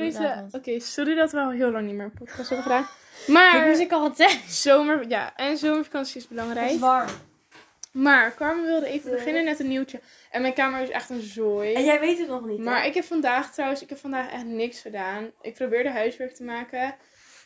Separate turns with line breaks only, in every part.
deze... Oké,
vanavond?
sorry dat we al heel lang niet meer een podcast hebben gedaan.
Ik
Maar
moest in quarantaine.
zomer... Ja, en zomervakantie is
Het
belangrijk.
is warm.
Maar Carmen wilde even beginnen met een nieuwtje. En mijn kamer is echt een zooi.
En jij weet het nog niet, hè?
Maar ik heb vandaag trouwens, ik heb vandaag echt niks gedaan. Ik probeerde huiswerk te maken.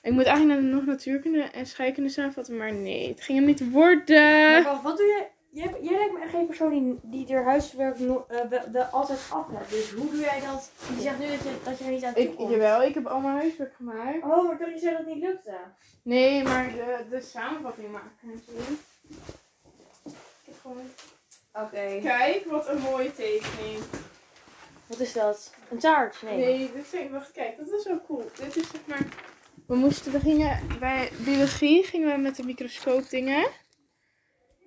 Ik moet eigenlijk nog natuurkunde en scheikunde samenvatten, maar nee, het ging hem niet worden.
Maar wat doe jij? Jij, jij lijkt me echt geen persoon die, die er huiswerk no, eh, wel- wel altijd af hebt. Dus hoe doe jij dat? Je zegt nu dat je, dat je er niet aan toe
Ik,
komt.
jawel, ik heb allemaal huiswerk gemaakt.
Oh, maar toch je zei dat het niet lukte?
Nee, maar de, de samenvatting maken. Ik heb gewoon...
Oké.
Kijk, wat een mooie tekening.
Wat is dat? Een taart? Nee.
Nee, dit zijn, wacht, kijk, dat is wel cool. Dit is zeg maar, we moesten, we gingen, bij biologie gingen we met de microscoop dingen.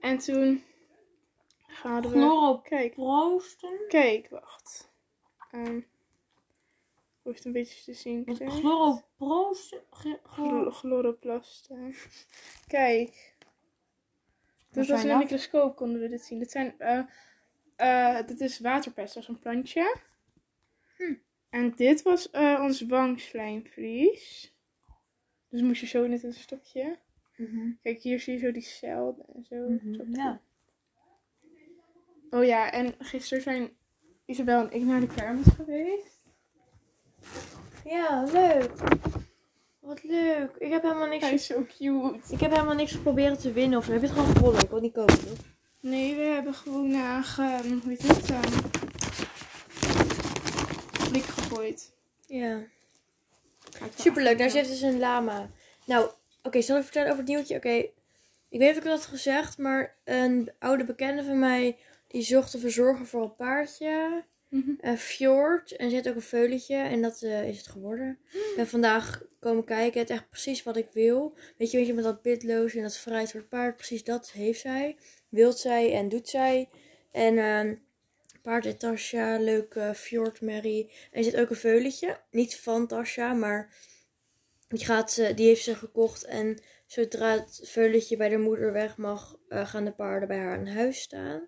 En toen we, kijk,
Chloroproosten?
kijk, wacht. Ehm hoe is het een beetje te zien? Kijk.
chloroproosten?
Chloroplasten. Kijk.
Zijn
in de
dat?
microscoop, konden we dit zien. Dit zijn, eh, dit is waterpest, dat is een plantje.
Hm.
En dit was eh ons wangslijmvlies. Dus moest je zo net een stokje.
Mhm.
Kijk, hier zie je zo die cel en zo.
Mhm,
Zo.
Ja.
Oh ja, en gisteren zijn Isabel en ik naar de kermis geweest.
Ja, leuk. Wat leuk. Ik heb helemaal niks,
Hij is zo cute.
ik heb helemaal niks geprobeerd te winnen of. Heb je het gewoon gewonnen? Ik wil niet kopen, toch?
Nee, we hebben gewoon uh, ge, hoe heet het? ehm, blik gegooid.
Ja. Superleuk, daar
afdoen.
zit dus een lama. Nou, oké, zal ik vertellen over het nieuwtje? Oké, ik weet niet of ik dat had gezegd, maar een oude bekende van mij, die zocht een verzorger voor een paardje. Een fjord. En heeft ook een veulentje. En dat eh, is het geworden. Ik ben vandaag komen kijken. Het is echt precies wat ik wil. Weet je, weet je met dat bitloos en dat vrijheid voor het paard. Precies dat heeft zij. Wilt zij en doet zij. En ehm paard heet Tasja. Leuke fjord Mary. En zit ook een veulentje. Niet van Tasja, maar die, gaat, ze- die heeft ze gekocht. En zodra het veulentje bij de moeder weg mag, eh, gaan de paarden bij haar aan huis staan.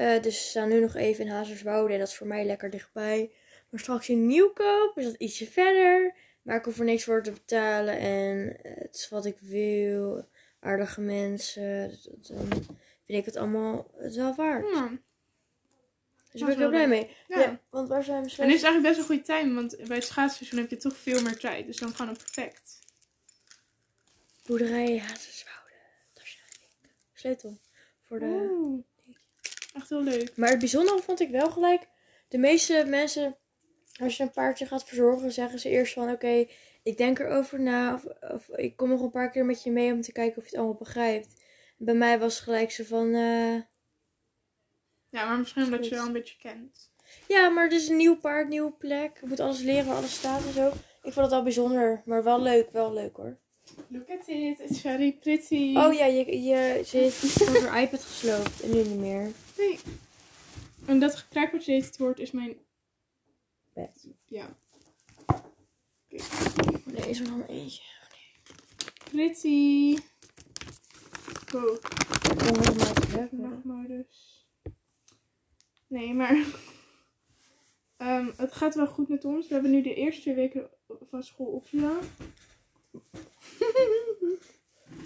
Eh, dus ze staan nu nog even in Hazerswoude. En dat is voor mij lekker dichtbij. Maar straks in Nieuwkoop is dat ietsje verder. Maar ik hoef er niks voor te betalen. En het is wat ik wil. Aardige mensen. Dat- Dan vind ik het allemaal het wel waard.
Ja.
Dus daar ben ik heel blij mee.
Ja.
Ja. want waar zijn we
En
slechts?
is eigenlijk best een goede tijd, want bij het schaatsseizoen heb je toch veel meer tijd. Dus dan gewoon perfect.
Boerderij Hazerswoude. Ik. Sleutel. Voor de...
Oeh. Echt heel leuk.
Maar het bijzondere vond ik wel gelijk. De meeste mensen, als je een paardje gaat verzorgen, zeggen ze eerst van oké, ik denk erover na. Of, of ik kom nog een paar keer met je mee om te kijken of je het allemaal begrijpt. Bij mij was het gelijk zo van eh,
Ja, maar misschien omdat je wel een beetje kent.
ja, maar het is een nieuw paard, nieuwe plek. Ik moet alles leren waar alles staat en zo. Ik vond het al bijzonder, maar wel leuk, wel leuk hoor.
Look at it, it's very pretty.
Oh ja, je, je, ze heeft haar iPad gesloopt en nu niet meer.
Nee. En dat kruipertje wordt is mijn...
Bed.
Ja.
Nee, is er nog maar eentje.
Pretty.
Oh, het hoor.
Nachtmodus. Nee, maar... Ehm, het gaat wel goed met ons. We hebben nu de eerste twee weken van school opgedaan.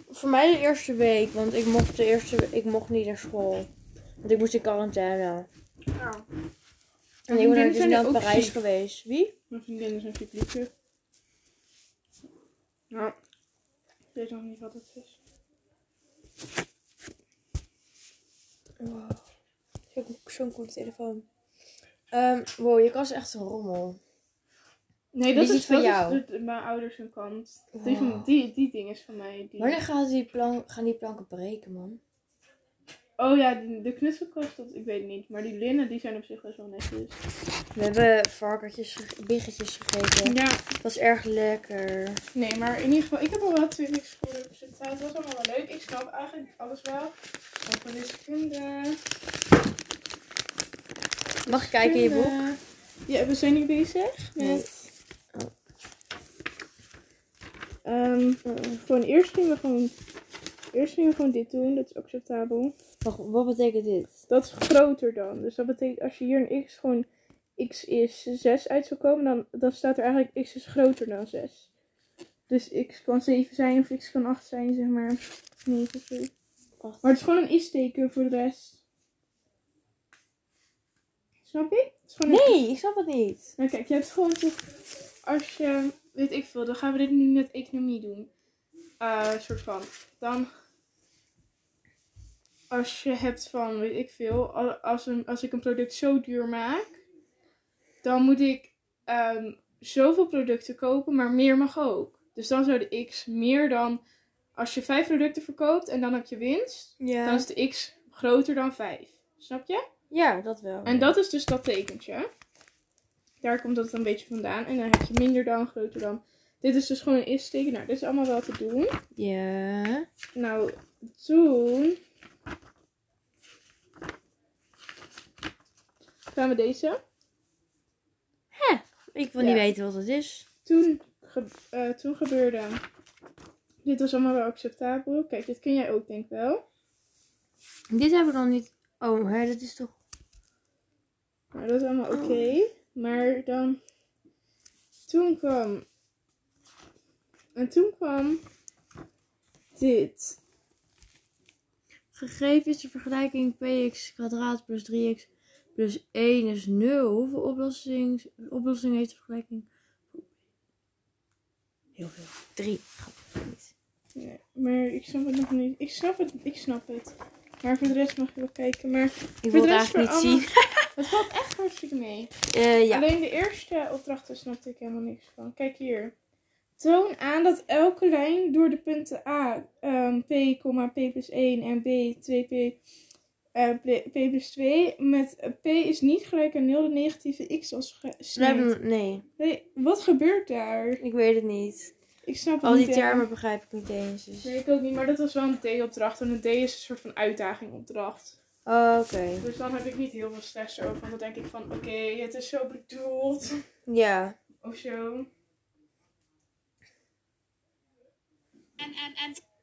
Voor mij de eerste week, want ik mocht, de eerste, ik mocht niet naar school. Want ik moest in quarantaine.
Ja.
En ik ben dus naar
ook
Parijs
ziek.
geweest. Wie?
Mijn vriendinnen zijn ziek liefje. Nou, ik weet nog niet wat het is.
Wow. Zo'n zo'n coole telefoon. Ehm, wow, je kast is echt een rommel.
Nee,
Die
dat
is
is,
van
dat
jou.
is mijn ouders hun kant. Die, van,
Wow.
die, die ding is van mij. Die...
Wanneer gaan die, plank, gaan die planken breken, man?
Oh ja, de, de knutselkast, dat, ik weet het niet. Maar die linnen, die zijn op zich best wel netjes.
We hebben varkentjes, ge- biggetjes gegeten.
Ja,
Dat is erg lekker.
nee, maar in ieder geval, ik heb al wel twee weken school op zitten. Het was allemaal wel leuk. Ik snap eigenlijk alles wel. Over wiskunde.
Mag ik kijken in je boek?
Ja, we zijn nu bezig met...
Oh.
Ehm, gewoon eerst gingen we gewoon... Eerst gingen we gewoon dit doen, dat is acceptabel.
Wacht, wat betekent dit?
Dat is groter dan. Dus dat betekent als je hier een x gewoon x is 6 uit zou komen, dan, dan staat er eigenlijk x is groter dan 6. Dus x kan 7 zijn of x kan 8 zijn, zeg maar. Nee, dat is Maar het is gewoon een is-teken voor de rest. Snap je? Het is gewoon een
Nee, ik snap het niet.
Nou kijk, je hebt gewoon toch, als je, weet ik veel, dan gaan we dit nu met economie doen. Eh soort van. Dan, als je hebt van, weet ik veel, als, een, als ik een product zo duur maak, dan moet ik ehm, zoveel producten kopen, maar meer mag ook. Dus dan zou de x meer dan, als je vijf producten verkoopt en dan heb je winst, dan is de x groter dan 5. Snap je?
Ja, dat wel.
En dat is dus dat tekentje. Daar komt dat een beetje vandaan. En dan heb je minder dan, groter dan. Dit is dus gewoon een is-teken. Nou, dit is allemaal wel te doen.
Ja.
Nou, toen... Gaan we deze.
Ik wil
Ja.
niet weten wat het is.
Toen, ge- eh, toen gebeurde... Dit was allemaal wel acceptabel. Kijk, dit kun jij ook denk ik wel.
Dit hebben we dan niet. Oh, hè, dat is toch.
Nou, dat is allemaal oké. Maar dan... Toen kwam... En toen kwam... Dit.
Gegeven is de vergelijking px kwadraat plus 3x plus 1 is 0. Hoeveel oplossing, oplossing heeft de vergelijking? Heel veel. 3.
Nee, maar ik snap het nog niet. Ik snap het, ik snap het. Maar voor de rest mag je wel kijken. Maar
Ik wil
de
het
rest
eigenlijk niet zien.
het valt echt hartstikke mee.
Eh, ja.
Alleen de eerste opdrachten snapte ik helemaal niks van. Kijk hier. Toon aan dat elke lijn door de punten A, ehm, P, P plus 1 en B, 2P, eh, P plus 2 met eh, P is niet gelijk aan 0 de negatieve x als gesneden.
nee,
Nee, wat gebeurt daar?
ik weet het niet.
Ik snap het
Al die
niet.
termen begrijp ik niet eens. Dus.
Nee, ik ook niet, maar dat was wel een D-opdracht. En een D is een soort van uitdagingopdracht.
Oh, Oké.
Dus dan heb ik niet heel veel stress over. Want dan denk ik van, oké, het is zo bedoeld.
Ja.
Of zo.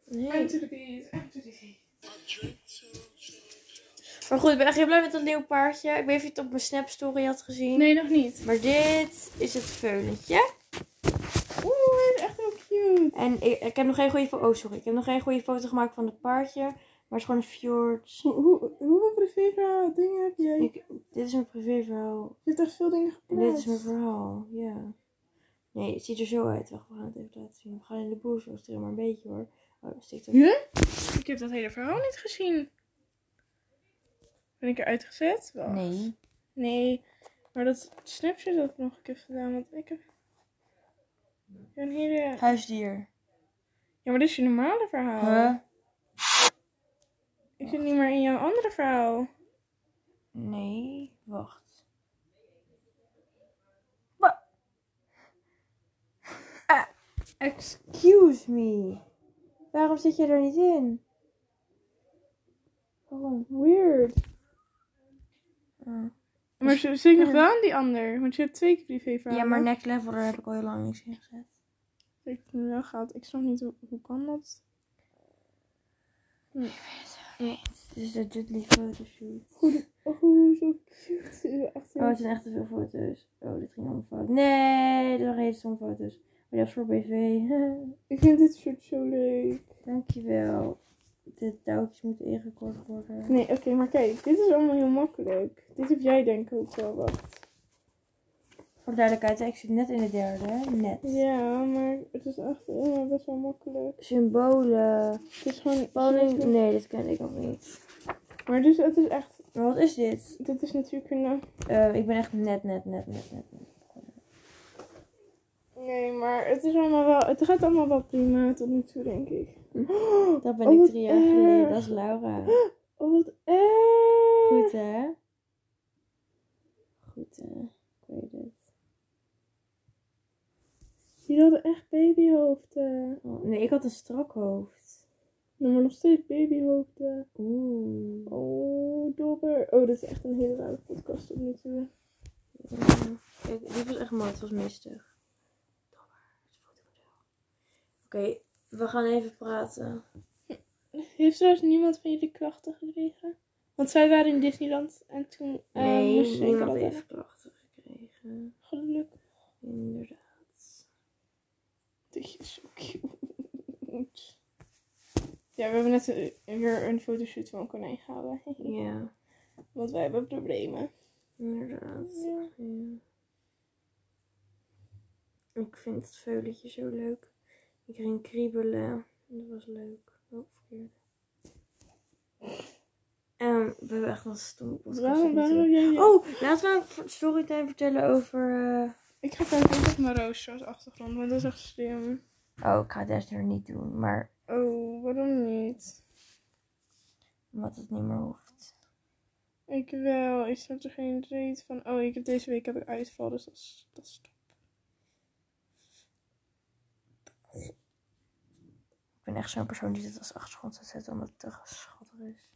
Nee.
To the beat, I'm to the beat.
Maar goed, ik ben echt heel blij met dat nieuwe paardje. Ik weet niet of je het op mijn Snap story had gezien.
Nee, nog niet.
Maar dit is het veulentje.
Oeh, hij is echt heel cute.
En ik, ik heb nog geen goede foto. Oh, sorry. Ik heb nog geen goede foto gemaakt van het paardje. Maar het is gewoon een fjord.
Hoe, hoe, hoeveel privéverhaal dingen heb jij?
Ik, dit is mijn privéverhaal.
Je hebt echt veel dingen
En
geplaatst.
dit is mijn verhaal. Ja. Nee, het ziet er zo uit. Wacht, we gaan het even laten zien. We gaan in de boer zo maar een beetje hoor. Oh, dat stikt?
Ik heb dat hele verhaal niet gezien. Ben ik eruit gezet? Wacht.
Nee.
Nee, maar dat snapshot dat ik nog een keer gedaan, want ik heb een hele...
Huisdier.
Ja, maar dit is je normale verhaal.
Huh?
Ik zit niet meer in jouw andere verhaal.
Nee. Wacht. Wa- Ah, excuse me. Waarom zit je er niet in? Waarom?
Weird. Maar ze zit ik nog wel in die ander, want je hebt twee keer privéverhalen.
Ja, maar next level, daar heb ik al heel lang niks in gezet.
Ik heb nu wel gehad. Ik snap niet hoe, hoe kan dat.
Dit is de Judley fotoshoot.
Goed. Oh, zo cute. Echt
Oh, het zijn echt te veel foto's. Oh, dit ging allemaal fout. Nee, dit waren hele foto's. Maar dat is voor BV.
Ik vind dit shirt zo leuk.
Dankjewel. De touwtjes moeten ingekort worden.
Nee, oké, maar kijk. Dit is allemaal heel makkelijk. Dit heb jij denk ik ook wel wat.
Voor de duidelijkheid, ik zit net in de derde. Net.
Ja, maar het is echt eh, best wel makkelijk.
Symbolen.
Het is gewoon...
Spanning. Nee, dit ken ik nog niet.
Maar dus het is echt...
Maar wat is dit?
Dit is natuurlijk een...
Eh, ik ben echt net, net, net, net, net. net.
Nee, maar het is allemaal wel... Het gaat allemaal wel prima tot nu toe, denk ik.
Dat ben
Oh,
ik drie jaar geleden. Dat is Laura.
Oh, wat erg.
Goed hè? Goed hè? Ik weet het.
Jullie hadden echt babyhoofden.
Oh, nee, ik had een strak hoofd.
Maar nog steeds babyhoofden.
Oeh.
Oh, dobber. Oh, dit is echt een hele rare podcast tot nu toe.
Kijk, die was echt mooi. Het was mistig. Oké, we gaan even praten.
Heeft trouwens niemand van jullie klachten gekregen? Want zij waren in Disneyland en toen... eh,
Nee,
moest ze
niemand heeft klachten gekregen.
Gelukkig.
Inderdaad.
Dit is zo cute. Ja, we hebben net een- weer een fotoshoot van een konijn gehouden.
Ja,
Want wij hebben problemen.
inderdaad.
Ja.
Ja. Ik vind het veulentje zo leuk. Ik ging kriebelen. Dat was leuk. Oh, verkeerd. En we hebben echt.
Waarom, waarom
doen.
jij...
Oh, laten we een storytime vertellen over... eh,
Ik ga kijken of ik mijn roosje als achtergrond, want dat is echt slim.
Oh, ik ga het er niet doen. Maar
Oh, waarom niet?
wat het niet meer hoeft.
Ik wel. Ik snap er geen reet van. Oh, ik heb deze week heb ik uitval, dus dat is, dat is top.
Ben echt zo'n persoon die dit als achtergrond zou zetten omdat het te schattig is.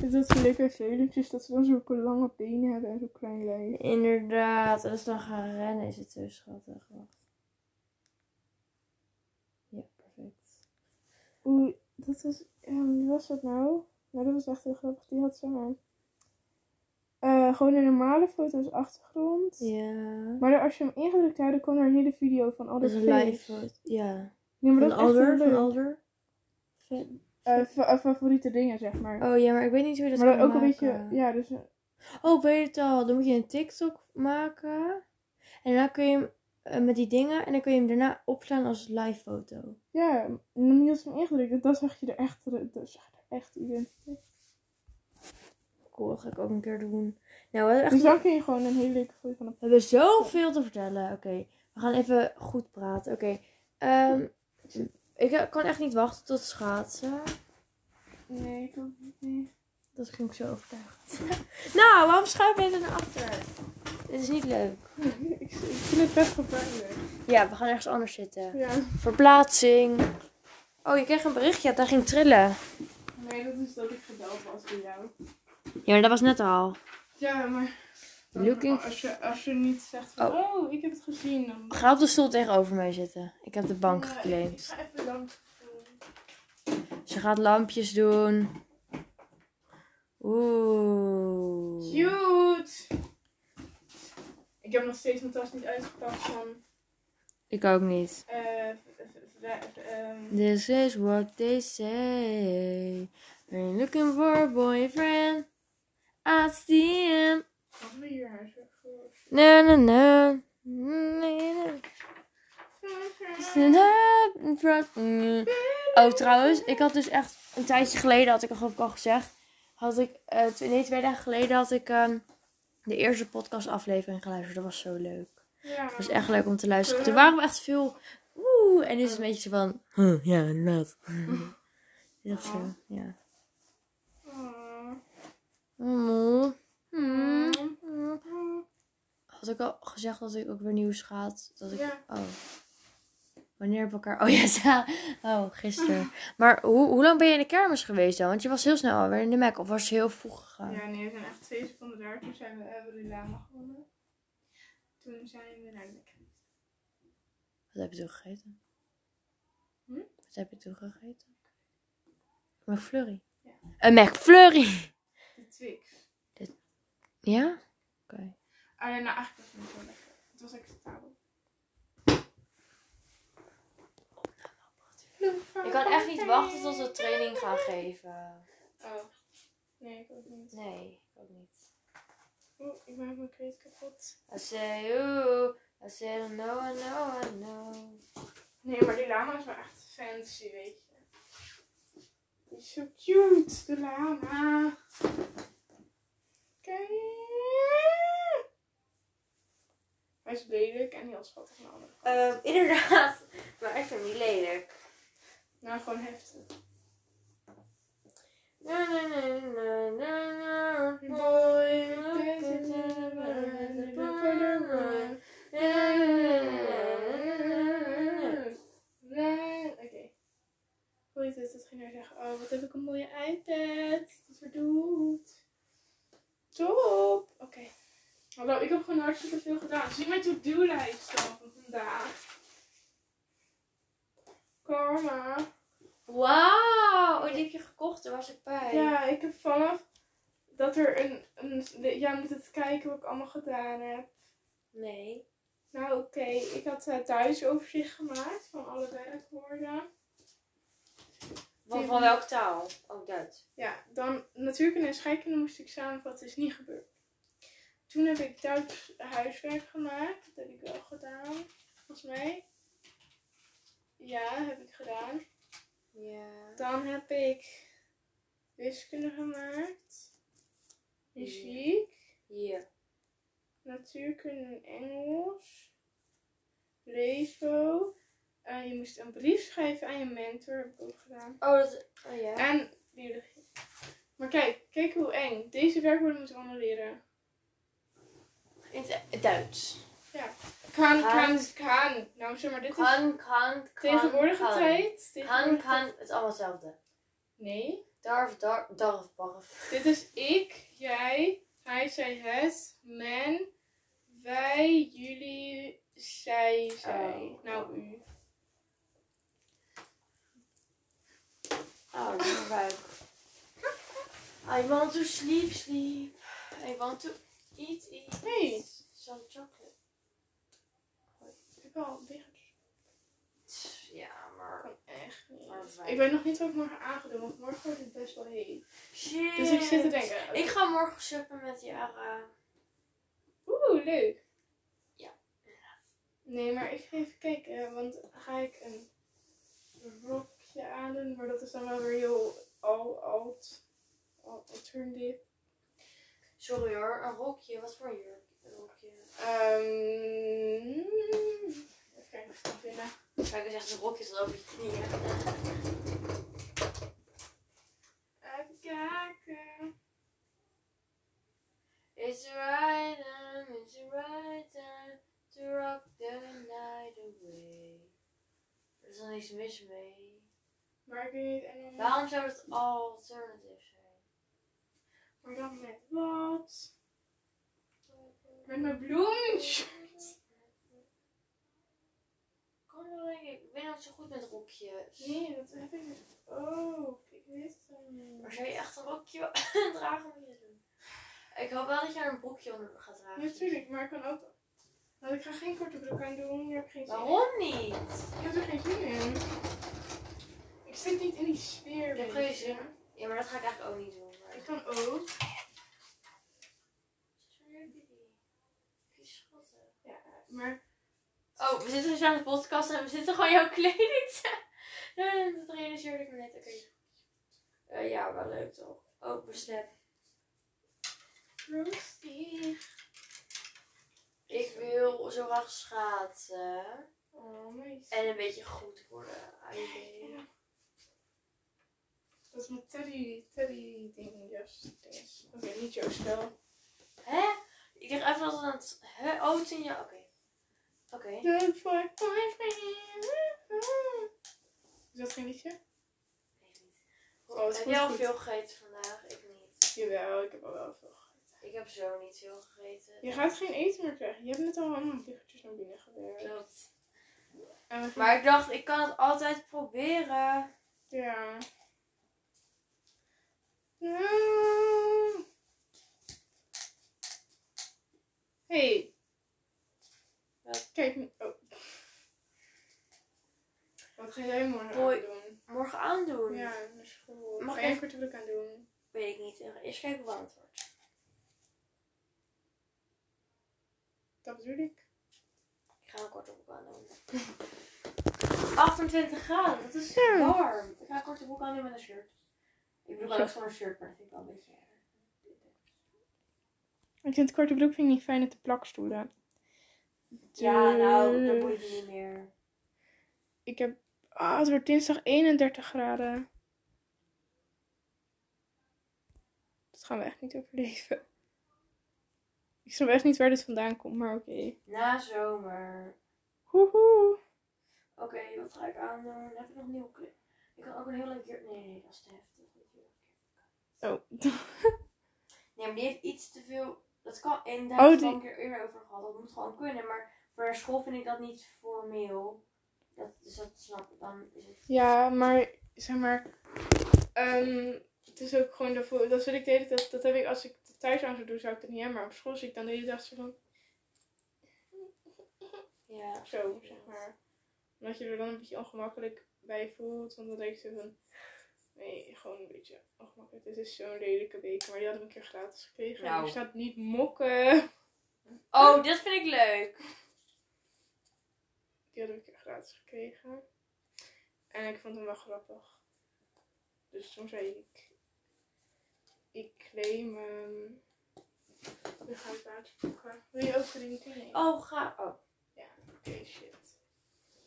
Dus dat ze lekker veulentjes, dat ze dan zulke lange benen hebben en zo klein lijf.
Inderdaad, als ze dan gaan rennen is het zo schattig. Wacht. Ja, perfect.
Oeh, dat was... Ja, wie was dat nou? Nou, dat was echt heel grappig. Die had zeg maar... eh, gewoon een normale foto als achtergrond.
Ja.
Maar als je hem ingedrukt had, dan kwam er een hele video van al
Dat
dat
is een live foto. Ja.
Nee, maar
Van
dat is echt
Alder, van.
Eh, fa- eh, favoriete dingen, zeg maar.
Oh ja, maar ik weet niet hoe je dat
maar dan
kan
ook een beetje... Ja, dus... eh,
Oh, ik weet het al. Dan moet je een TikTok maken. En daarna kun je hem met die dingen. En dan kun je hem daarna opslaan als live foto.
Ja, dan niet als hem ingedrukt. Dan zag je er echt... Dan zag je er echt identiteit.
Cool, dat ga ik ook een keer doen. Nou, we hebben,
Dus
echt...
dan kun je gewoon een hele leuke foto van hem.
we hebben zoveel te vertellen. Oké, we gaan even goed praten. Oké, ehm, ik kan echt niet wachten tot schaatsen.
Nee, ik ook niet. Nee.
Dat ging ik zo overtuigend. nou, waarom schuif je er naar achter? Dit is niet leuk.
ik, vind het best gevaarlijk.
Ja, we gaan ergens anders zitten.
Ja.
Verplaatsing. Oh, je kreeg een berichtje dat hij ging trillen.
Nee, dat is dat ik gebeld was door jou.
Ja, maar dat was net al.
Ja, maar...
Looking-
Als je, als je niet zegt van...
Oh.
Oh, ik heb het gezien. Dan...
Ga op de stoel tegenover mij zitten. Ik heb de bank
Ja, Ik
geclaimd.
ga even langs.
Ze gaat lampjes doen. Oeh.
Cute! Ik heb nog steeds mijn tas niet uitgepakt van...
Ik ook niet.
eh ehm,
This is what they say. You're looking for a boyfriend, I see him.
Hadden we hier huiswerk voor?
Na na na. Nee, nee. Oh, trouwens, ik had dus echt een tijdje geleden, had ik al geloof ik al gezegd, had ik, eh, twee, nee, twee dagen geleden had ik ehm, de eerste podcastaflevering geluisterd. Dat was zo leuk.
Ja.
Het was echt leuk om te luisteren. Toen waren we echt veel, oeh, en nu is het een beetje zo van, huh, ja, inderdaad. Heel zo, ja.
Oh.
Hmm.
Mm.
Had ik al gezegd dat ik ook weer nieuws gaat? Dat ik,
Ja.
oh. Wanneer we elkaar... Oh ja, oh, gisteren. Maar hoe, hoe lang ben je in de kermis geweest dan? Want je was heel snel alweer in de Mac. Of was je heel vroeg gegaan?
Ja, nee, we zijn echt twee seconden daar. Toen zijn we, hebben we de lama gewonnen. Toen zijn we naar de Mac geweest.
Wat heb je toen gegeten?
Hm?
Wat heb je toen gegeten? Een McFlurry.
Ja.
Een McFlurry! Ja? Oké.
Ah ja, nou eigenlijk was het niet zo lekker. Het was acceptabel.
Ik kan echt niet wachten tot we training gaan geven.
Oh. Nee, ik ook niet.
Nee, ik ook niet.
Oeh, ik maak mijn kreet kapot.
I say, ooh, I say, no, I know, I know.
Nee, maar die lama is wel echt fancy, weet je. Die is zo cute, de lama. Hij is lelijk en heel schattig de andere.
Ehm, inderdaad, maar ik vind hem niet lelijk.
Nou, gewoon heftig.
Na, na, na, na, na, na.
Boy, Oké. Hoe heet het? Dat ging hij zeggen. Oh, wat heb ik een mooie iPad. Dat verdoet. Top. Oké. Hallo, ik heb gewoon hartstikke veel gedaan. Zie mijn to-do-lijst dan van vandaag. Karma.
Wauw, oh, die heb je gekocht, daar was ik bij.
Ja, ik heb vanaf dat er een, een... Jij moet het kijken wat ik allemaal gedaan heb.
Nee.
Nou, oké. Ik had uh, thuis overzicht gemaakt van alle werkwoorden.
Van, van welke taal? Oh, Duits.
Ja, dan natuurkunde en scheikunde moest ik samenvatten. is niet gebeurd. Toen heb ik Duits huiswerk gemaakt. Dat heb ik wel gedaan. Volgens mij. Ja, heb ik gedaan.
Ja.
Dan heb ik wiskunde gemaakt. Muziek.
Hier.
Natuurkunde en Engels. Levo. Uh, je moest een brief schrijven aan je mentor. Heb ik ook gedaan.
Oh, dat... Oh ja.
En biologie. Maar kijk, kijk hoe eng. Deze werkwoorden moeten we allemaal leren.
In het Duits.
Ja. Kan, kan, kan. Nou, zeg maar, dit
kan,
is
kan, kan,
tegenwoordige
kan.
tijd.
Kan, kan, het is allemaal hetzelfde.
Nee.
Darf, darf, darf, barf.
Dit is ik, jij, hij, zij, het, men, wij, jullie, zij, zij.
Oh.
Nou, u.
I want to sleep, sleep. I want to eat, eat. Some chocolate.
Ik heb al
Ja, maar...
Echt niet.
Maar fijn.
Ik weet nog niet wat ik morgen aan ga doen, want morgen wordt het best wel heet.
Shit.
Dus ik zit te denken.
Ik ga morgen suppen met Yara.
Oeh, leuk.
Ja.
Nee, maar ik ga even kijken, want ga ik een aandoen, maar dat is dan wel weer heel al, alt, al, alternatief.
Sorry hoor, een rokje. Wat voor een jurk? Een rokje.
Ehm even kijken of ik kan vinden.
Kijk, eens echt een rokje tot over je knieën.
Even kijken.
It's the right time, it's the right time to rock the night away. Er is er niks mis mee.
Maar ik weet niet en dan,
Waarom zou het alternatief zijn?
maar dan met wat? Met mijn bloemenshirt.
Ik, ik ben ook zo goed met rokjes.
Nee, dat heb ik niet. Oh, ik weet het niet.
Maar zou je echt een rokje dragen, moet je dat doen. Ik hoop wel dat je er een broekje onder gaat dragen.
Natuurlijk, maar ik kan ook. Nou, ik ga geen korte broek aan doen. Hier heb geen zin.
Waarom niet?
Ik heb er geen zin in. Ik zit niet in die sfeer.
Ik heb geen zin. Ja, maar dat ga ik eigenlijk ook niet doen. Maar...
Ik kan ook. Ja, maar.
Oh, we zitten dus aan de podcast en we zitten gewoon jouw kleding te... Dat realiseerde ik me net. Oké. Eh, ja, wel leuk toch? Oh, besnap.
Roasty.
Ik wil zo graag schaatsen.
Oh, meisje.
En een beetje goed worden benen.
Dat is mijn Teddy, Teddy ding. Oké, niet jouw spel.
Hè? Ik dacht even dat het aan het... Hè? Oh, het is in je... Oké. Oké.
Look for. Is dat geen liedje?
Weet niet.
Oh,
heb jij al
goed.
veel gegeten vandaag? Ik niet.
Jawel, ik heb al wel veel gegeten.
Ik heb zo niet veel gegeten.
Je gaat geen eten meer krijgen. Je hebt net al allemaal biggetjes naar binnen gewerkt.
Klopt. Maar ik dacht, ik kan het altijd proberen.
Ja. Nou. Hey. Kijk. Oh. Wat ga jij morgen
Boy.
doen?
Morgen aandoen.
Ja, naar school.
Mag
ga jij korte aan doen?
Weet ik niet. Eerst kijken wat het wordt.
Dat bedoel ik.
Ik ga een korte broek aandoen. 28 graden, dat is warm. Ik ga een korte broek aandoen met een shirt. Ik bedoel ook zo'n shirt, maar dat vind ik wel een beetje.
Ik vind korte broek vind ik niet fijn op de plakstoelen.
Ja, nou, dat boeit me niet meer.
Ik heb... Ah, het wordt dinsdag 31 graden. Dat gaan we echt niet overleven. Ik snap echt niet waar dit vandaan komt, maar oké.
Na zomer.
Hoehoe.
Oké, wat ga ik aandoen? Heb ik nog nieuwe kleur? Ik kan ook een heel leuk jurk. Nee, nee, dat is te.
Oh.
Nee, maar die heeft iets te veel. Dat kan. En daar
Oh,
heb ik
die-
het al een keer eerder over gehad. Dat moet gewoon kunnen. Maar voor school vind ik dat niet formeel. Dat, dus dat snap ik. Dan is het.
Ja, maar zeg maar. ehm, het is ook gewoon daarvoor, dat wil ik de hele tijd, dat heb ik als ik thuis aan zou doen, zou ik dat niet hebben. Maar op school zie ik dan de hele dag zo van,
Ja.
zo, zeg maar. Omdat je er dan een beetje ongemakkelijk bij voelt. Want dan denk je van, nee, gewoon een beetje ongemakkelijk. Dit is zo'n lelijke beker, maar die had ik een keer gratis gekregen. En
Nou.
er staat niet mokken.
Oh, dat vind ik leuk.
Die had ik een keer gratis gekregen. En ik vond hem wel grappig. Dus toen zei ik, ik claim hem. Nu ga ik water pakken. Wil je ook drinken? Nee.
Oh, ga. Oh,
Oké, shit.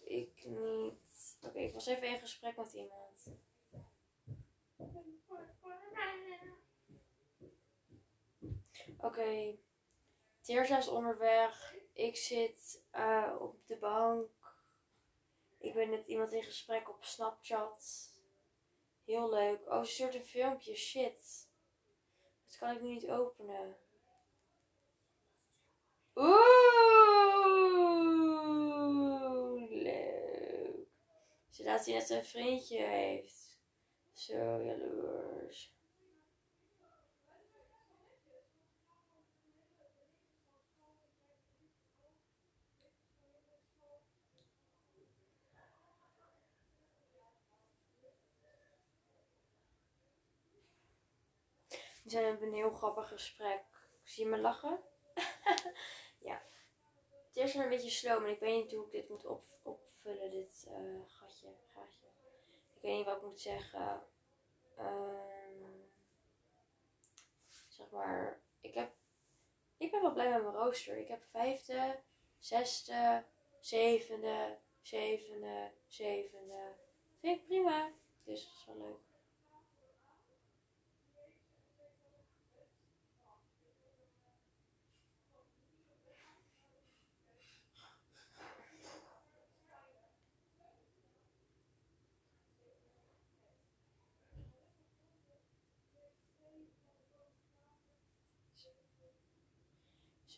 ik niet. Oké, ik was even in gesprek met iemand. Oké. Teersa is onderweg. Ik zit eh, op de bank. Ik ben met iemand in gesprek op Snapchat. Heel leuk. Oh, ze stuurt een filmpje. Shit. Dat kan ik nu niet openen. Oeh, leuk. Ze laat zien dat ze een vriendje heeft. Zo jaloers. Zijn hebben een heel grappig gesprek. Zie je me lachen? ja. Het is een beetje slow, maar ik weet niet hoe ik dit moet op, opvullen, dit eh, gatje, gaatje. Ik weet niet wat ik moet zeggen. Ehm, zeg maar, ik heb, ik ben wel blij met mijn rooster. Ik heb vijfde, zesde, zevende, zevende, zevende. Vind ik prima. Dus dat is wel leuk.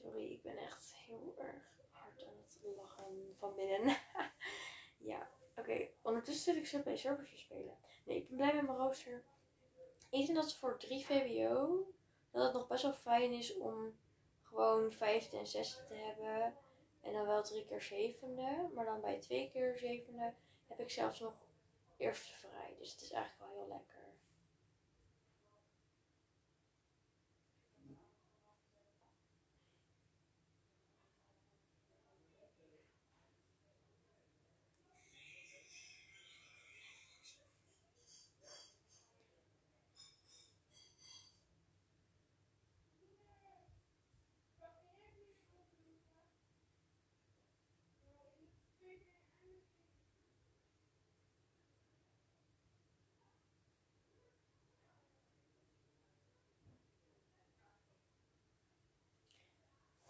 Sorry, ik ben echt heel erg hard aan het lachen van binnen. ja, oké. Ondertussen zit ik zo bij servers spelen. Nee, ik ben blij met mijn rooster. Ik denk dat voor 3 VWO dat het nog best wel fijn is om gewoon vijfde en zesde te hebben. En dan wel drie keer zevende. Maar dan bij twee keer zevende heb ik zelfs nog eerste vrij. Dus het is eigenlijk wel heel lekker.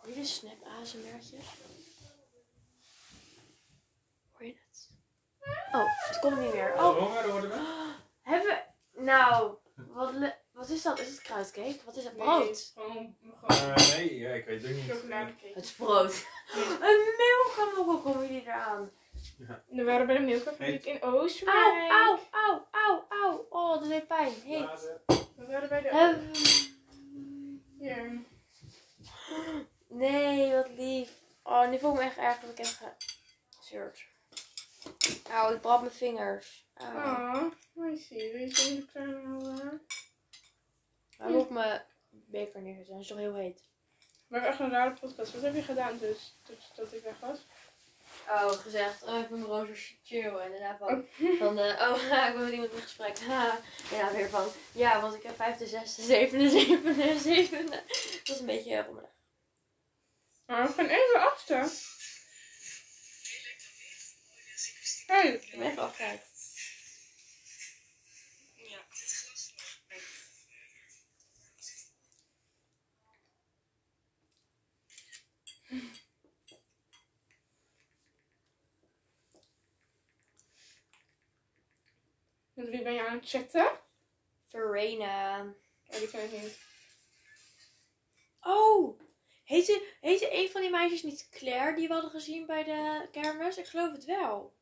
Hoor je de snap ASMR'tjes? Hoor je het? Oh, het komt niet meer. Oh,
Honger worden we?
hebben we... Nou, wat, le- wat is dat? Is het kruidcake? Wat is het? Brood?
Nee, gewoon, gewoon
Eh, nee, ja, ik weet het ook niet.
chocoladecake.
Het is brood. Een milka komen jullie eraan.
We waren bij de milkafabriek in Oostenrijk.
Auw, auw, auw, auw, auw. Oh, dat deed pijn. Heet.
Blazen.
We waren bij de...
Hebben-. Nee, wat lief. Oh, nu voel ik me echt erg dat ik heb gezeurd. Auw, ik brand mijn vingers. Auw.
Oh, zie. Wil je de kleine houden?
Maar moet ik mijn beker neerzetten? Dat is toch heel heet.
We hebben echt een rare podcast. Wat heb je gedaan dus, dat ik weg was?
Oh, gezegd. Oh, ik ben mijn roos chill. En daarna van, van eh, oh, ik ben met iemand in gesprek. Ha. En dan weer van, ja, want ik heb vijfde, zesde, zevende, zevende, zevende. Dat is een beetje rommelig.
Maar we gaan even achter. Hey.
Ik ben even.
Met wie ben je aan het chatten?
Verena.
Oh, die ken ik niet.
Oh, heette, heette een van die meisjes niet Claire die we hadden gezien bij de kermis? Ik geloof het wel.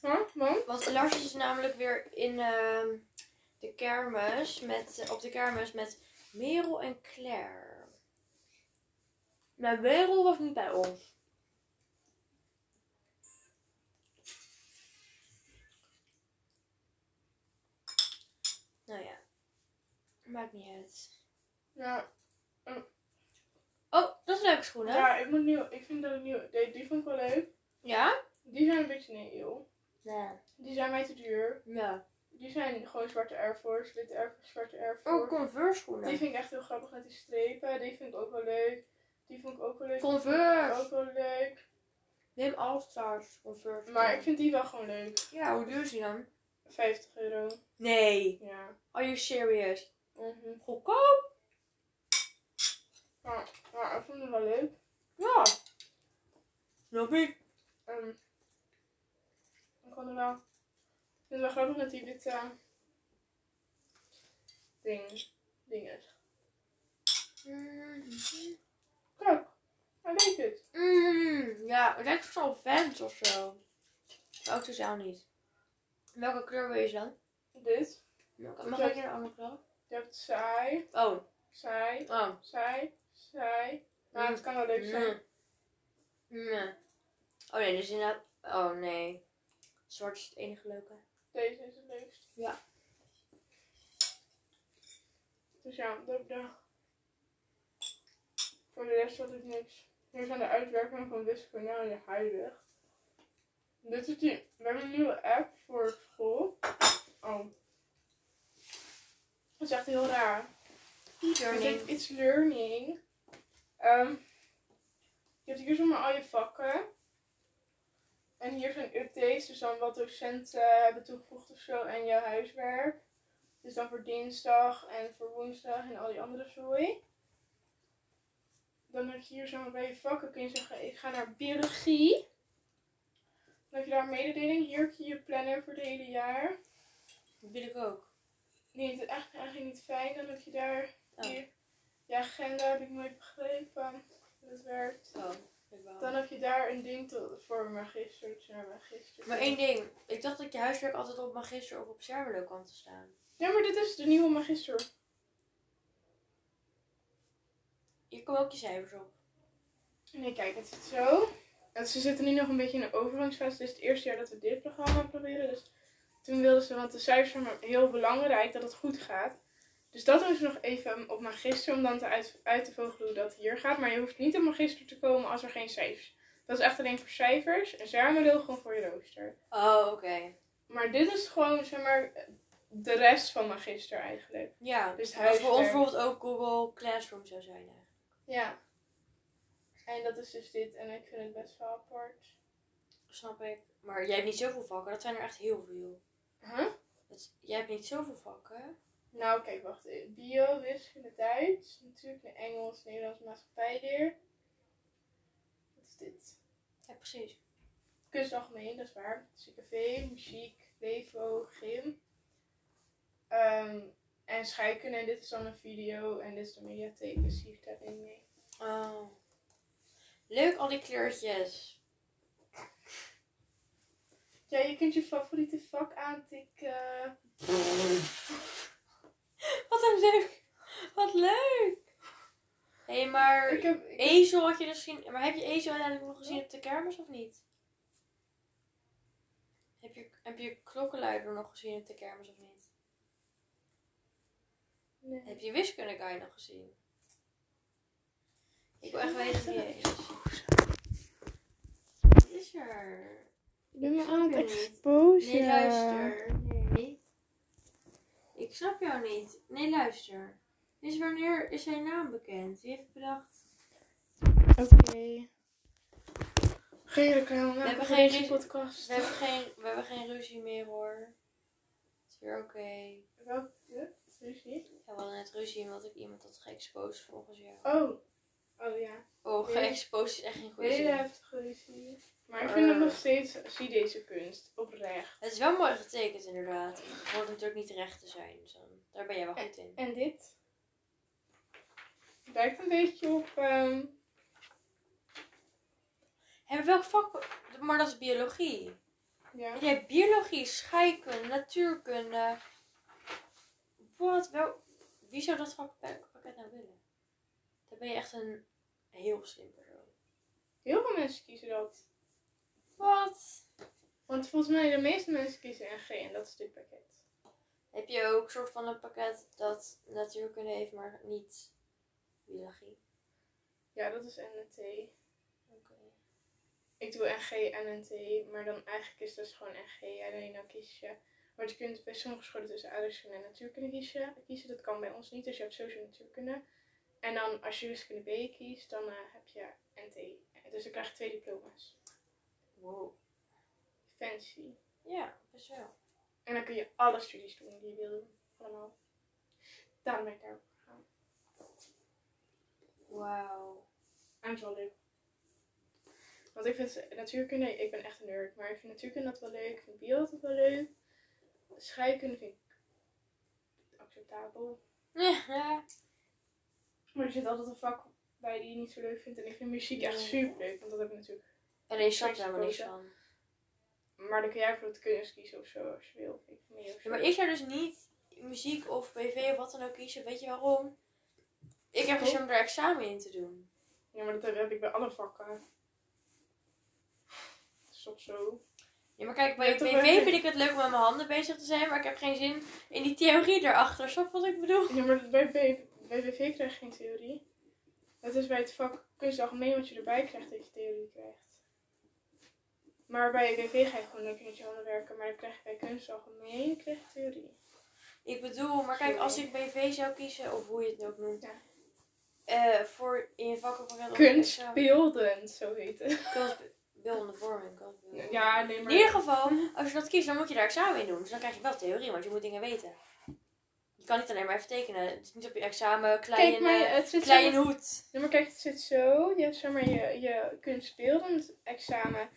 Huh? Want?
Want Lars is namelijk weer in, ehm, de kermis met, eh, op de kermis met Merel en Claire. Maar Merel was niet bij ons. Nou ja, maakt niet uit.
Ja,
Oh, dat is leuke schoenen.
ja ik, moet nieuw, ik vind dat ik nieuw... Die, die vond ik wel leuk.
Ja?
Die zijn een beetje nee, joh.
Ja.
Die zijn mij te duur.
Ja.
Die zijn gewoon zwarte Air Force, witte Air Force, zwarte Air
Oh,
Force.
Converse schoenen.
die vind ik echt heel grappig met die strepen. Die vind ik ook wel leuk. Die vond ik ook wel leuk.
Converse.
Ook wel leuk.
Neem All Stars Converse.
Maar ik vind die wel gewoon leuk.
Ja, hoe duur is die dan?
50 euro.
Nee.
Ja.
Are you serious?
Mhm.
Goedkoop?
Maar, maar ik vond het wel leuk.
Ja. Snap ik.
Ehm ik vond het wel... Ik vind het wel grappig dat die witte ding, ding is. Kijk, hij leek het.
Mm, ja, het lijkt zo'n vent of zo. Ook totaal niet. Welke kleur wil je dan?
Dit.
Mag ik een andere kleur?
Je hebt saai,
Oh.
saai,
Oh.
saai, saai. Maar het kan wel leuk zijn.
Mm. Nee. Oh nee, dus inderdaad... Oh nee. Zwart is het enige leuke.
Deze is het leukst.
Ja.
Dus ja, dat de... Voor de rest was het niks. Hier zijn de uitwerkingen van wiskunde en de heilig. Dit is die... We hebben een nieuwe app voor school. Oh. Dat is echt heel raar. Het It's Learning. Ehm, je hebt hier zomaar al je vakken. En hier zijn updates, dus dan wat docenten hebben toegevoegd of zo en je huiswerk. Dus dan voor dinsdag en voor woensdag en al die andere zooi. Dan heb je hier zomaar bij je vakken kun je zeggen, ik ga naar biologie. Dan heb je daar een mededeling. Hier heb je je planner voor het hele jaar.
Dat wil ik ook.
Nee, het is echt eigenlijk niet fijn. Dan heb je daar
Oh.
hier je agenda, heb ik nooit begrepen dat werkt.
Oh, ik wel.
Dan heb je daar een ding te, voor magister, dat je naar magister.
Maar één ding. Ik dacht dat je huiswerk altijd op magister of op Cervelo kwam te staan.
Ja, maar dit is de nieuwe magister.
Hier komen ook je cijfers op.
Nee, kijk, het zit zo. En ze zitten nu nog een beetje in de overgangsfase. Dit is het eerste jaar dat we dit programma proberen. Dus toen wilden ze, want de cijfers zijn heel belangrijk, dat het goed gaat. Dus dat ze nog even op magister, om dan te uit, uit te vogelen hoe dat hier gaat. Maar je hoeft niet op magister te komen als er geen cijfers. Dat is echt alleen voor cijfers. En Zermodel gewoon voor je rooster.
Oh, oké.
Maar dit is gewoon, zeg maar, de rest van magister eigenlijk.
Ja.
Dus
Als voor ons bijvoorbeeld ook Google Classroom zou zijn. Hè.
Ja. En dat is dus dit. En ik vind het best wel apart.
Snap ik. Maar jij hebt niet zoveel vakken. Dat zijn er echt heel veel.
Huh?
Dat, jij hebt niet zoveel vakken.
Nou, kijk, wacht. Bio, wiskunde, Duits. Natuurlijk Engels, Nederlands, maatschappijleer. Wat is dit?
Ja, precies.
Kunst algemeen, dat is waar. CKV, muziek, levo, gym. Ehm, en scheikunde. En dit is dan een video. En dit is de mediatheek, dus hier staat in mee.
Oh. Leuk al die kleurtjes.
Ja, je kunt je favoriete vak aantikken.
Wat leuk. Wat leuk. Hé, hey, maar
Ik heb, ik heb-
Ezel had je dus gezien. Maar heb je Ezel uiteindelijk nog gezien op de kermis of niet? Heb je, heb je klokkenluider nog gezien op de kermis of niet?
Nee.
Heb je wiskunde guy nog gezien? Ik wil echt weten wie hij is. Wat is er?
Ik ben me aan het exposen.
Nee, luister. Nee. Ik snap jou niet. Nee, luister. Is wanneer is zijn naam bekend? Wie heeft bedacht?
Oké. Geen reclame. We
hebben geen
podcast.
We hebben geen, we hebben geen ruzie meer hoor. Het is weer oké.
Welke? Ruzie?
Ja, we hadden net ruzie omdat ik iemand had geëxposed volgens jou.
Oh. Oh ja.
Oh, geëxposed is echt geen goede
Hele heftige ruzie. Maar ik vind het nog steeds, zie deze kunst, oprecht.
Het is wel mooi getekend inderdaad. Het hoort natuurlijk niet recht te zijn. Dus dan, daar ben jij wel goed in.
En dit? Lijkt een beetje op, ehm,
Hebben welk vak? Maar dat is biologie.
ja.
Jij hebt biologie, scheikunde, natuurkunde. Wat? Wel, wie zou dat van pak- pakket nou willen? Dan ben je echt een heel slim persoon.
Heel veel mensen kiezen dat.
Wat?
Want volgens mij de meeste mensen kiezen NG en dat is dit pakket.
Heb je ook soort van een pakket dat natuurkunde heeft, maar niet biologie?
Ja, dat is NNT.
Oké.
Ik doe NG en NT, maar dan eigenlijk is dat gewoon NG. Alleen dan kies je. Want je kunt bij sommige scholen tussen aardrijkskunde en natuurkunde kiezen. kiezen. Dat kan bij ons niet, dus je hebt sowieso natuurkunde. En dan als je wiskunde B kiest, dan eh, heb je NT. Dus dan krijg je twee diploma's.
Wow.
Fancy.
Ja, best wel.
En dan kun je alle studies doen die je wil doen. Allemaal. Daarom ben ik daarop gegaan.
Wauw.
En het is wel leuk. Want ik vind natuurkunde, ik ben echt een nerd, maar ik vind natuurkunde dat wel leuk. Ik vind bio altijd wel leuk. Scheikunde vind ik acceptabel.
Ja.
Maar er zit altijd een vak bij die je niet zo leuk vindt. En ik vind muziek echt super leuk, want dat heb ik natuurlijk.
En je snapt er helemaal niks van.
Maar dan kun jij voor het kunst kiezen of zo, als je wil. Ik
Ja, maar ik zou dus niet muziek of BV of wat dan ook kiezen. Weet je waarom? Ik heb er zo'n er examen in te doen.
Ja, maar dat heb ik bij alle vakken. Dat is toch zo?
Ja, maar kijk, bij BV vind ik het leuk om met mijn handen bezig te zijn, maar ik heb geen zin in die theorie erachter. Snap wat ik bedoel?
Ja, maar bij, bij, bij BV krijg je geen theorie. Het is bij het vak kunst algemeen wat je erbij krijgt dat je theorie krijgt. Maar bij BV ga je gewoon lekker met je handen werken. Maar dan krijg je bij kunst algemeen krijg je theorie.
Ik bedoel, maar kijk, als ik BV zou kiezen, of hoe je het ook noemt,
Ja.
eh, voor in je vakkenpakket of
Kunstbeeldend, zo heet het.
Kunstbeeldende vorming. kunstbeeldende
Ja, nee,
In
maar...
ieder geval, als je dat kiest, dan moet je daar examen in doen. Dus dan krijg je wel theorie, want je moet dingen weten. Je kan niet alleen maar even tekenen. Het is niet op je examen, klein,
Kijk, maar het zit
klein
zo...
hoed.
Ja, maar kijk, het zit zo. Je hebt zeg maar je, je kunstbeeldend examen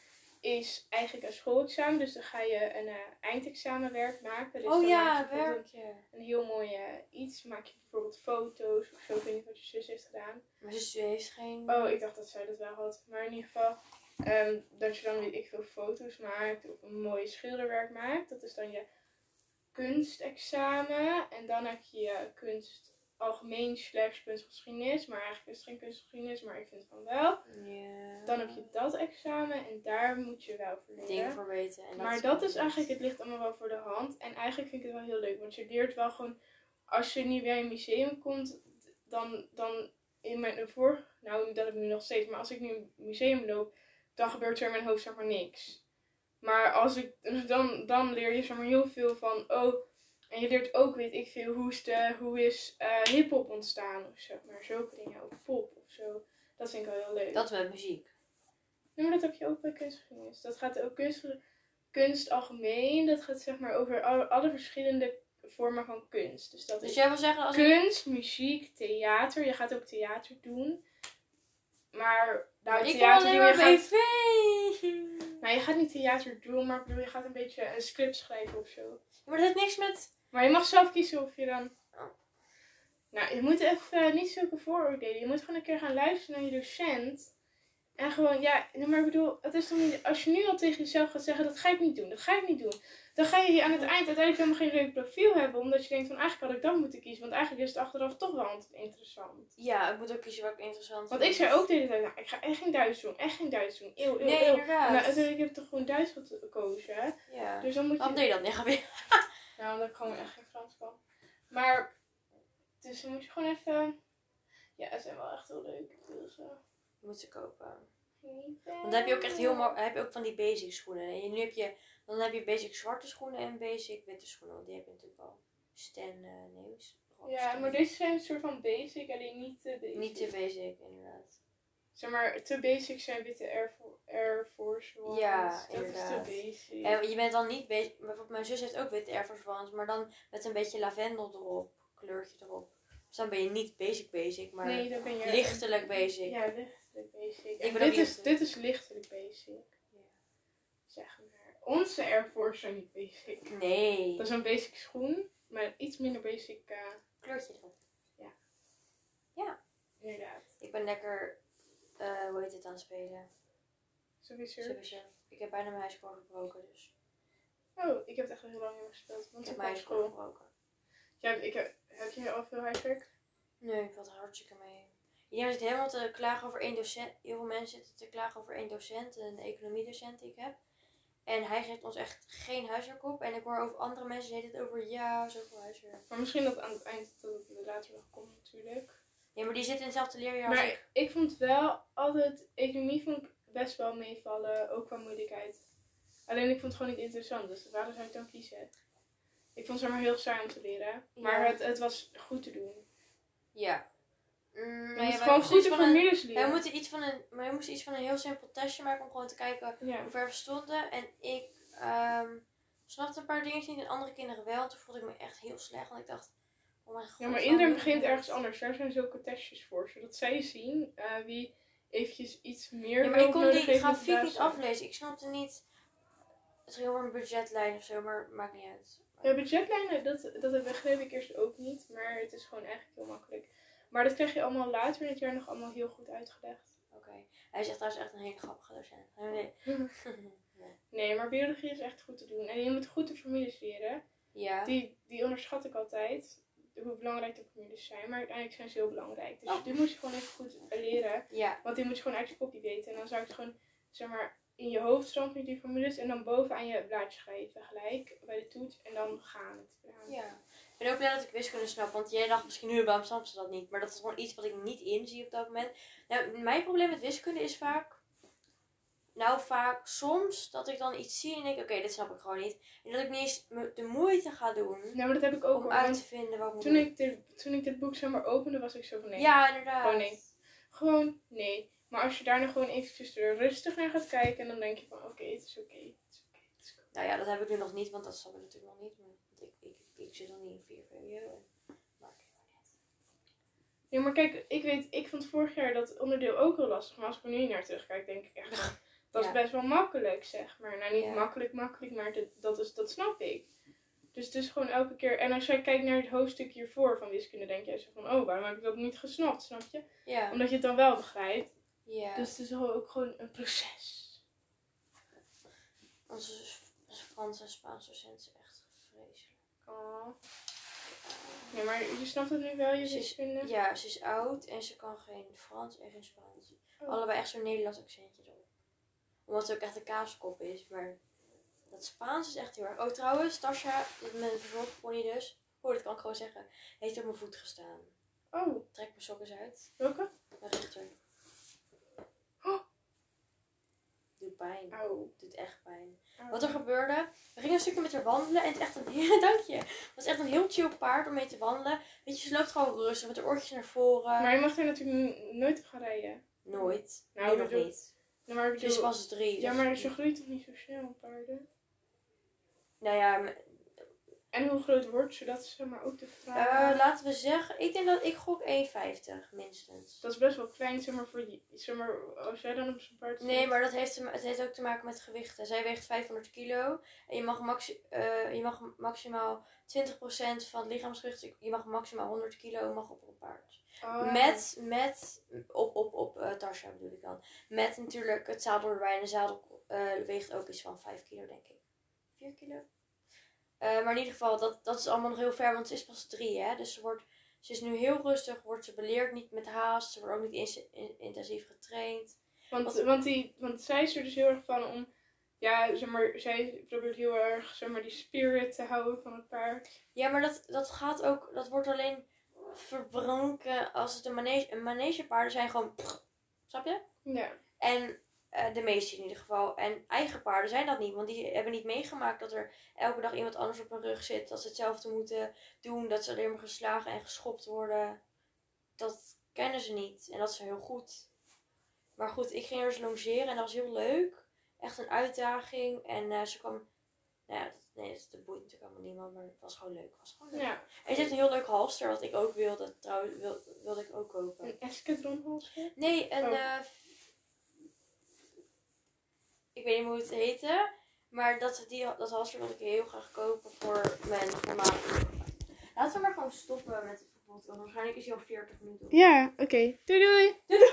is eigenlijk een schoolexamen. Dus dan ga je een eh, eindexamenwerk maken. Dus
Oh
dan
ja,
maak je bijvoorbeeld
werkje.
een heel mooi eh, iets. Maak je bijvoorbeeld foto's of zo. Ik weet niet wat je zus heeft gedaan.
Maar ze heeft geen...
Oh, ik dacht dat zij dat wel had. Maar in ieder geval, ehm, dat je dan weet ik veel foto's maakt of een mooi schilderwerk maakt. Dat is dan je kunstexamen. En dan heb je je kunst algemeen slash kunstgeschiedenis. Maar eigenlijk is het geen kunstgeschiedenis, maar ik vind van wel.
Ja.
Dan heb je dat examen en daar moet je wel voor leren.
voor weten. En
Maar dat is eigenlijk, het ligt allemaal wel voor de hand. En eigenlijk vind ik het wel heel leuk, want je leert wel gewoon, als je niet bij een museum komt, dan, dan in mijn vorige, nou dat heb ik nu nog steeds, maar als ik nu een museum loop, dan gebeurt er in mijn hoofd zeg maar niks. Maar als ik, dan, dan leer je zeg maar heel veel van, oh, en je leert ook, weet ik veel, hoe is, de, hoe is eh hip-hop ontstaan of zeg maar, zulke dingen, of pop of zo. Dat vind ik wel heel leuk.
Dat met muziek.
Nee, maar dat heb je ook bij kunstgeschiedenis. Dat gaat ook kunst, kunst algemeen. Dat gaat zeg maar over alle, alle verschillende vormen van kunst. Dus dat
Dus jij wil zeggen als ik...
kunst, muziek, theater. Je gaat ook theater doen. Maar nou,
ik kan
theater
alleen
doen, je
maar
gaat,
BV.
nou, je gaat niet theater doen, maar ik bedoel, je gaat een beetje een script schrijven of zo.
Maar dat heeft niks met...
Maar je mag zelf kiezen of je dan...
Oh.
Nou, je moet even eh, niet zulke vooroordelen. Je moet gewoon een keer gaan luisteren naar je docent. En gewoon, ja, nee, maar ik bedoel, het is toch niet... Als je nu al tegen jezelf gaat zeggen, dat ga ik niet doen, dat ga ik niet doen. Dan ga je aan het eind uiteindelijk helemaal geen leuk profiel hebben. Omdat je denkt van, eigenlijk had ik dat moeten kiezen. Want eigenlijk is het achteraf toch wel interessant.
Ja, ik moet ook kiezen wat ik interessant
Want
vind.
ik zei ook de hele tijd, nou, ik ga echt geen Duits doen, echt geen Duits doen. Eeuw, eeuw,
Nee,
eeuw.
inderdaad.
Nou, uiteindelijk heb ik toch gewoon Duits gekozen, hè.
Ja.
Dus dan moet je...
Waarom deed je dat niet? Gabi?
Nou, omdat ik gewoon echt geen Frans kan. Maar, dus dan moet je gewoon even... Ja, het zijn wel echt heel leuk. Dus, uh,
moet ze kopen.
genieten.
Want dan heb je ook echt heel mo- heb je ook van die basic schoenen. En nu heb je, dan heb je basic zwarte schoenen en basic witte schoenen. Want die heb je natuurlijk al. Stan, eh nee, gewoon
Ja, maar deze zijn een soort van basic, alleen niet te basic.
Niet te basic, inderdaad.
Zeg maar, te basic zijn witte Air, Air Force Ones.
Ja,
dat
inderdaad.
is te basic.
En je bent dan niet basic. Bijvoorbeeld mijn zus heeft ook witte Air Force Ones, maar dan met een beetje lavendel erop. Kleurtje erop. Dus dan ben je niet basic basic, maar
nee, dan ben je...
lichtelijk basic.
Ja, lichtelijk basic.
Ik ben
dit, is, dit is lichtelijk basic.
Ja.
Zeg maar. Onze Air Force zijn niet basic.
Nee.
Dat is een basic schoen, maar iets minder basic... eh
Kleurtje erop.
inderdaad.
Ik ben lekker, eh, hoe heet het, aan het spelen. Surf. Ik heb bijna mijn ijskorf gebroken, dus
Oh, ik heb het echt al heel lang niet meer gespeeld.
ik
Want
heb
ik
mijn
op
ijskorf
school.
gebroken.
Ja, ik heb, heb je al veel huiswerk?
Nee, ik had er hartstikke mee. Iedereen zit helemaal te klagen over één docent. Heel veel mensen zitten te klagen over één docent, een economiedocent die ik heb. En hij geeft ons echt geen huiswerk op. En ik hoor over andere mensen die het over ja, zoveel huiswerk.
Maar misschien dat aan het eind dat het later nog komt natuurlijk.
Ja, maar die zitten in hetzelfde leerjaar als
Maar
ik.
ik vond wel altijd, economie vond ik best wel meevallen, ook qua moeilijkheid. Alleen ik vond het gewoon niet interessant, dus waarom zou ik dan kiezen? Ik vond het maar heel saai om te leren. Maar
Ja.
het, het was goed te doen.
Ja. Mm,
Je
nou ja,
gewoon
iets van een-
leren.
moeten iets van een, wij moesten iets van een heel simpel testje maken om gewoon te kijken
Ja.
hoe ver we stonden. En ik ehm, snapte een paar dingen niet en andere kinderen wel. En toen voelde ik me echt heel slecht, want ik dacht, oh mijn god.
ja, maar iedereen begint ergens anders. Daar zijn zulke testjes voor, zodat zij zien eh, wie eventjes iets meer
Ja, maar ik kon die grafiek niet aflezen. Ik snapte niet. Het ging over een budgetlijn of zo, maar maakt niet uit.
Ja, budgetlijnen, dat, dat begreep ik eerst ook niet. Maar het is gewoon eigenlijk heel makkelijk. Maar dat krijg je allemaal later in het jaar nog allemaal heel goed uitgelegd.
Oké. Hij zegt trouwens echt een hele grappige docent. Nee.
Nee, maar biologie is echt goed te doen. En je moet goed de formules leren.
ja.
Die, die onderschat ik altijd. Hoe belangrijk de formules zijn. Maar uiteindelijk zijn ze heel belangrijk. Dus
Oh.
die moet je gewoon even goed leren.
Ja.
Want die moet je gewoon uit je kopje weten. En dan zou ik het gewoon, zeg maar, in je hoofd stampen die formules. En dan bovenaan je blaadje schrijven. Gelijk bij de toets. En dan gaan het.
Ja. Ik ben ook blij dat ik wiskunde snap. Want jij dacht misschien nu, waarom snap ze dat niet? Maar dat is gewoon iets wat ik niet inzie op dat moment. Nou, mijn probleem met wiskunde is vaak... Nou, vaak soms dat ik dan iets zie en denk, oké, dit snap ik gewoon niet. En dat ik niet eens de moeite ga doen
Nou, maar dat heb ik ook
om
hoor.
uit te vinden wat ik moet
toen ik, dit, toen ik dit boek zeg maar opende, was ik zo van nee.
Ja, inderdaad.
Gewoon nee. Gewoon nee. Maar als je daar nog gewoon eventjes er rustig naar gaat kijken. Dan denk je van oké, het is oké. het is oké, het is oké.
Nou ja, dat heb ik nu nog niet, want dat snap ik natuurlijk nog niet. Maar want ik, ik, ik zit nog niet in 4 VWO. Uit.
Nee, maar kijk, ik weet, ik vond vorig jaar dat onderdeel ook heel lastig. Maar als ik er nu naar terugkijk, denk ik echt dat is best wel makkelijk, zeg maar. Nou, niet makkelijk, makkelijk, maar dat, dat, is, dat snap ik. Dus het is gewoon elke keer. En als jij kijkt naar het hoofdstuk hiervoor van wiskunde, denk jij zo van, oh, waarom heb ik dat niet gesnapt, snap je?
Ja.
Omdat je het dan wel begrijpt.
ja.
Dus het is ook gewoon een proces.
Onze Frans en Spaans docent is echt vreselijk.
Oh. Ja, maar je snapt het nu wel, je wiskunde?
Ja, ze is oud en ze kan geen Frans en geen Spaans.
Oh.
Allebei echt zo'n Nederlands accentje erop. Omdat ze ook echt een kaaskop is, maar dat Spaans is echt heel erg. Oh, trouwens, Tasha, dit is mijn verzorgpony dus. Oh, dat kan ik gewoon zeggen. Heeft op mijn voet gestaan.
Oh,
Trek mijn sokken eens uit.
welke?
Mijn rechter.
Oh.
Doet pijn.
Auw.
Doet echt pijn. Wat er gebeurde, we gingen een stukje met haar wandelen en het is echt een heel, dank je. Het was echt een heel chill paard om mee te wandelen. Weet je, ze loopt gewoon rustig met haar oortjes naar voren.
Maar je mag er natuurlijk nooit op gaan rijden.
Nooit.
Nou,
nu nog niet.
Ja, maar ik
Ze is pas drie.
ja,
dus-
maar ze groeit toch niet zo snel, paarden?
Nou ja,
En hoe groot wordt ze? Dat is zeg maar ook de
eh,
vraag.
laten we zeggen, ik denk dat ik gok 1,50 minstens.
dat is best wel klein, zeg maar, voor zeg maar, als jij dan op zo'n paard
Nee, maar dat heeft, het heeft ook te maken met gewichten. Zij weegt 500 kilo. En je mag, maxi eh, je mag maximaal 20% van het lichaamsgewicht. Je mag maximaal 100 kilo mag op een paard.
Oh.
Met, met, op, op, op eh Tarsha bedoel ik dan. Met natuurlijk het zadel erbij. En de zadel eh, weegt ook iets van 5 kilo, denk ik. 4 kilo? Eh, maar in ieder geval, dat, dat is allemaal nog heel ver, want ze is pas drie, hè. Dus ze, wordt, ze is nu heel rustig, wordt ze beleerd, niet met haast. Ze wordt ook niet in- in- intensief getraind.
Want, want, die, want zij is er dus heel erg van om, ja, zeg maar, zij probeert heel erg, zeg maar, die spirit te houden van het paard.
Ja, maar dat, dat gaat ook, dat wordt alleen verbranken als het een manege, een manegepaarden zijn gewoon, snap je?
Ja.
En eh, de meeste in ieder geval. En eigen paarden zijn dat niet. Want die hebben niet meegemaakt dat er elke dag iemand anders op hun rug zit. Dat ze hetzelfde moeten doen. Dat ze alleen maar geslagen en geschopt worden. Dat kennen ze niet. En dat is heel goed. Maar goed, ik ging er eens longeren en dat was heel leuk. Echt een uitdaging. En eh, ze kwam... Nou ja, dat, nee, dat, dat boeit natuurlijk allemaal niemand. Maar het was gewoon leuk. Het was gewoon leuk.
Ja.
En ze heeft een heel leuk halster. Wat ik ook wilde. Trouwens, wil, wilde ik ook kopen.
Een escadronhalsje.
Nee, een.
Oh.
eh, ik weet niet hoe het heette. Maar dat, die, dat halster wilde ik heel graag kopen voor mijn voormalige. Laten we maar gewoon stoppen met het verbod. Want waarschijnlijk is hij al 40 minuten.
Ja, oké. Doei doei.
Doei doei!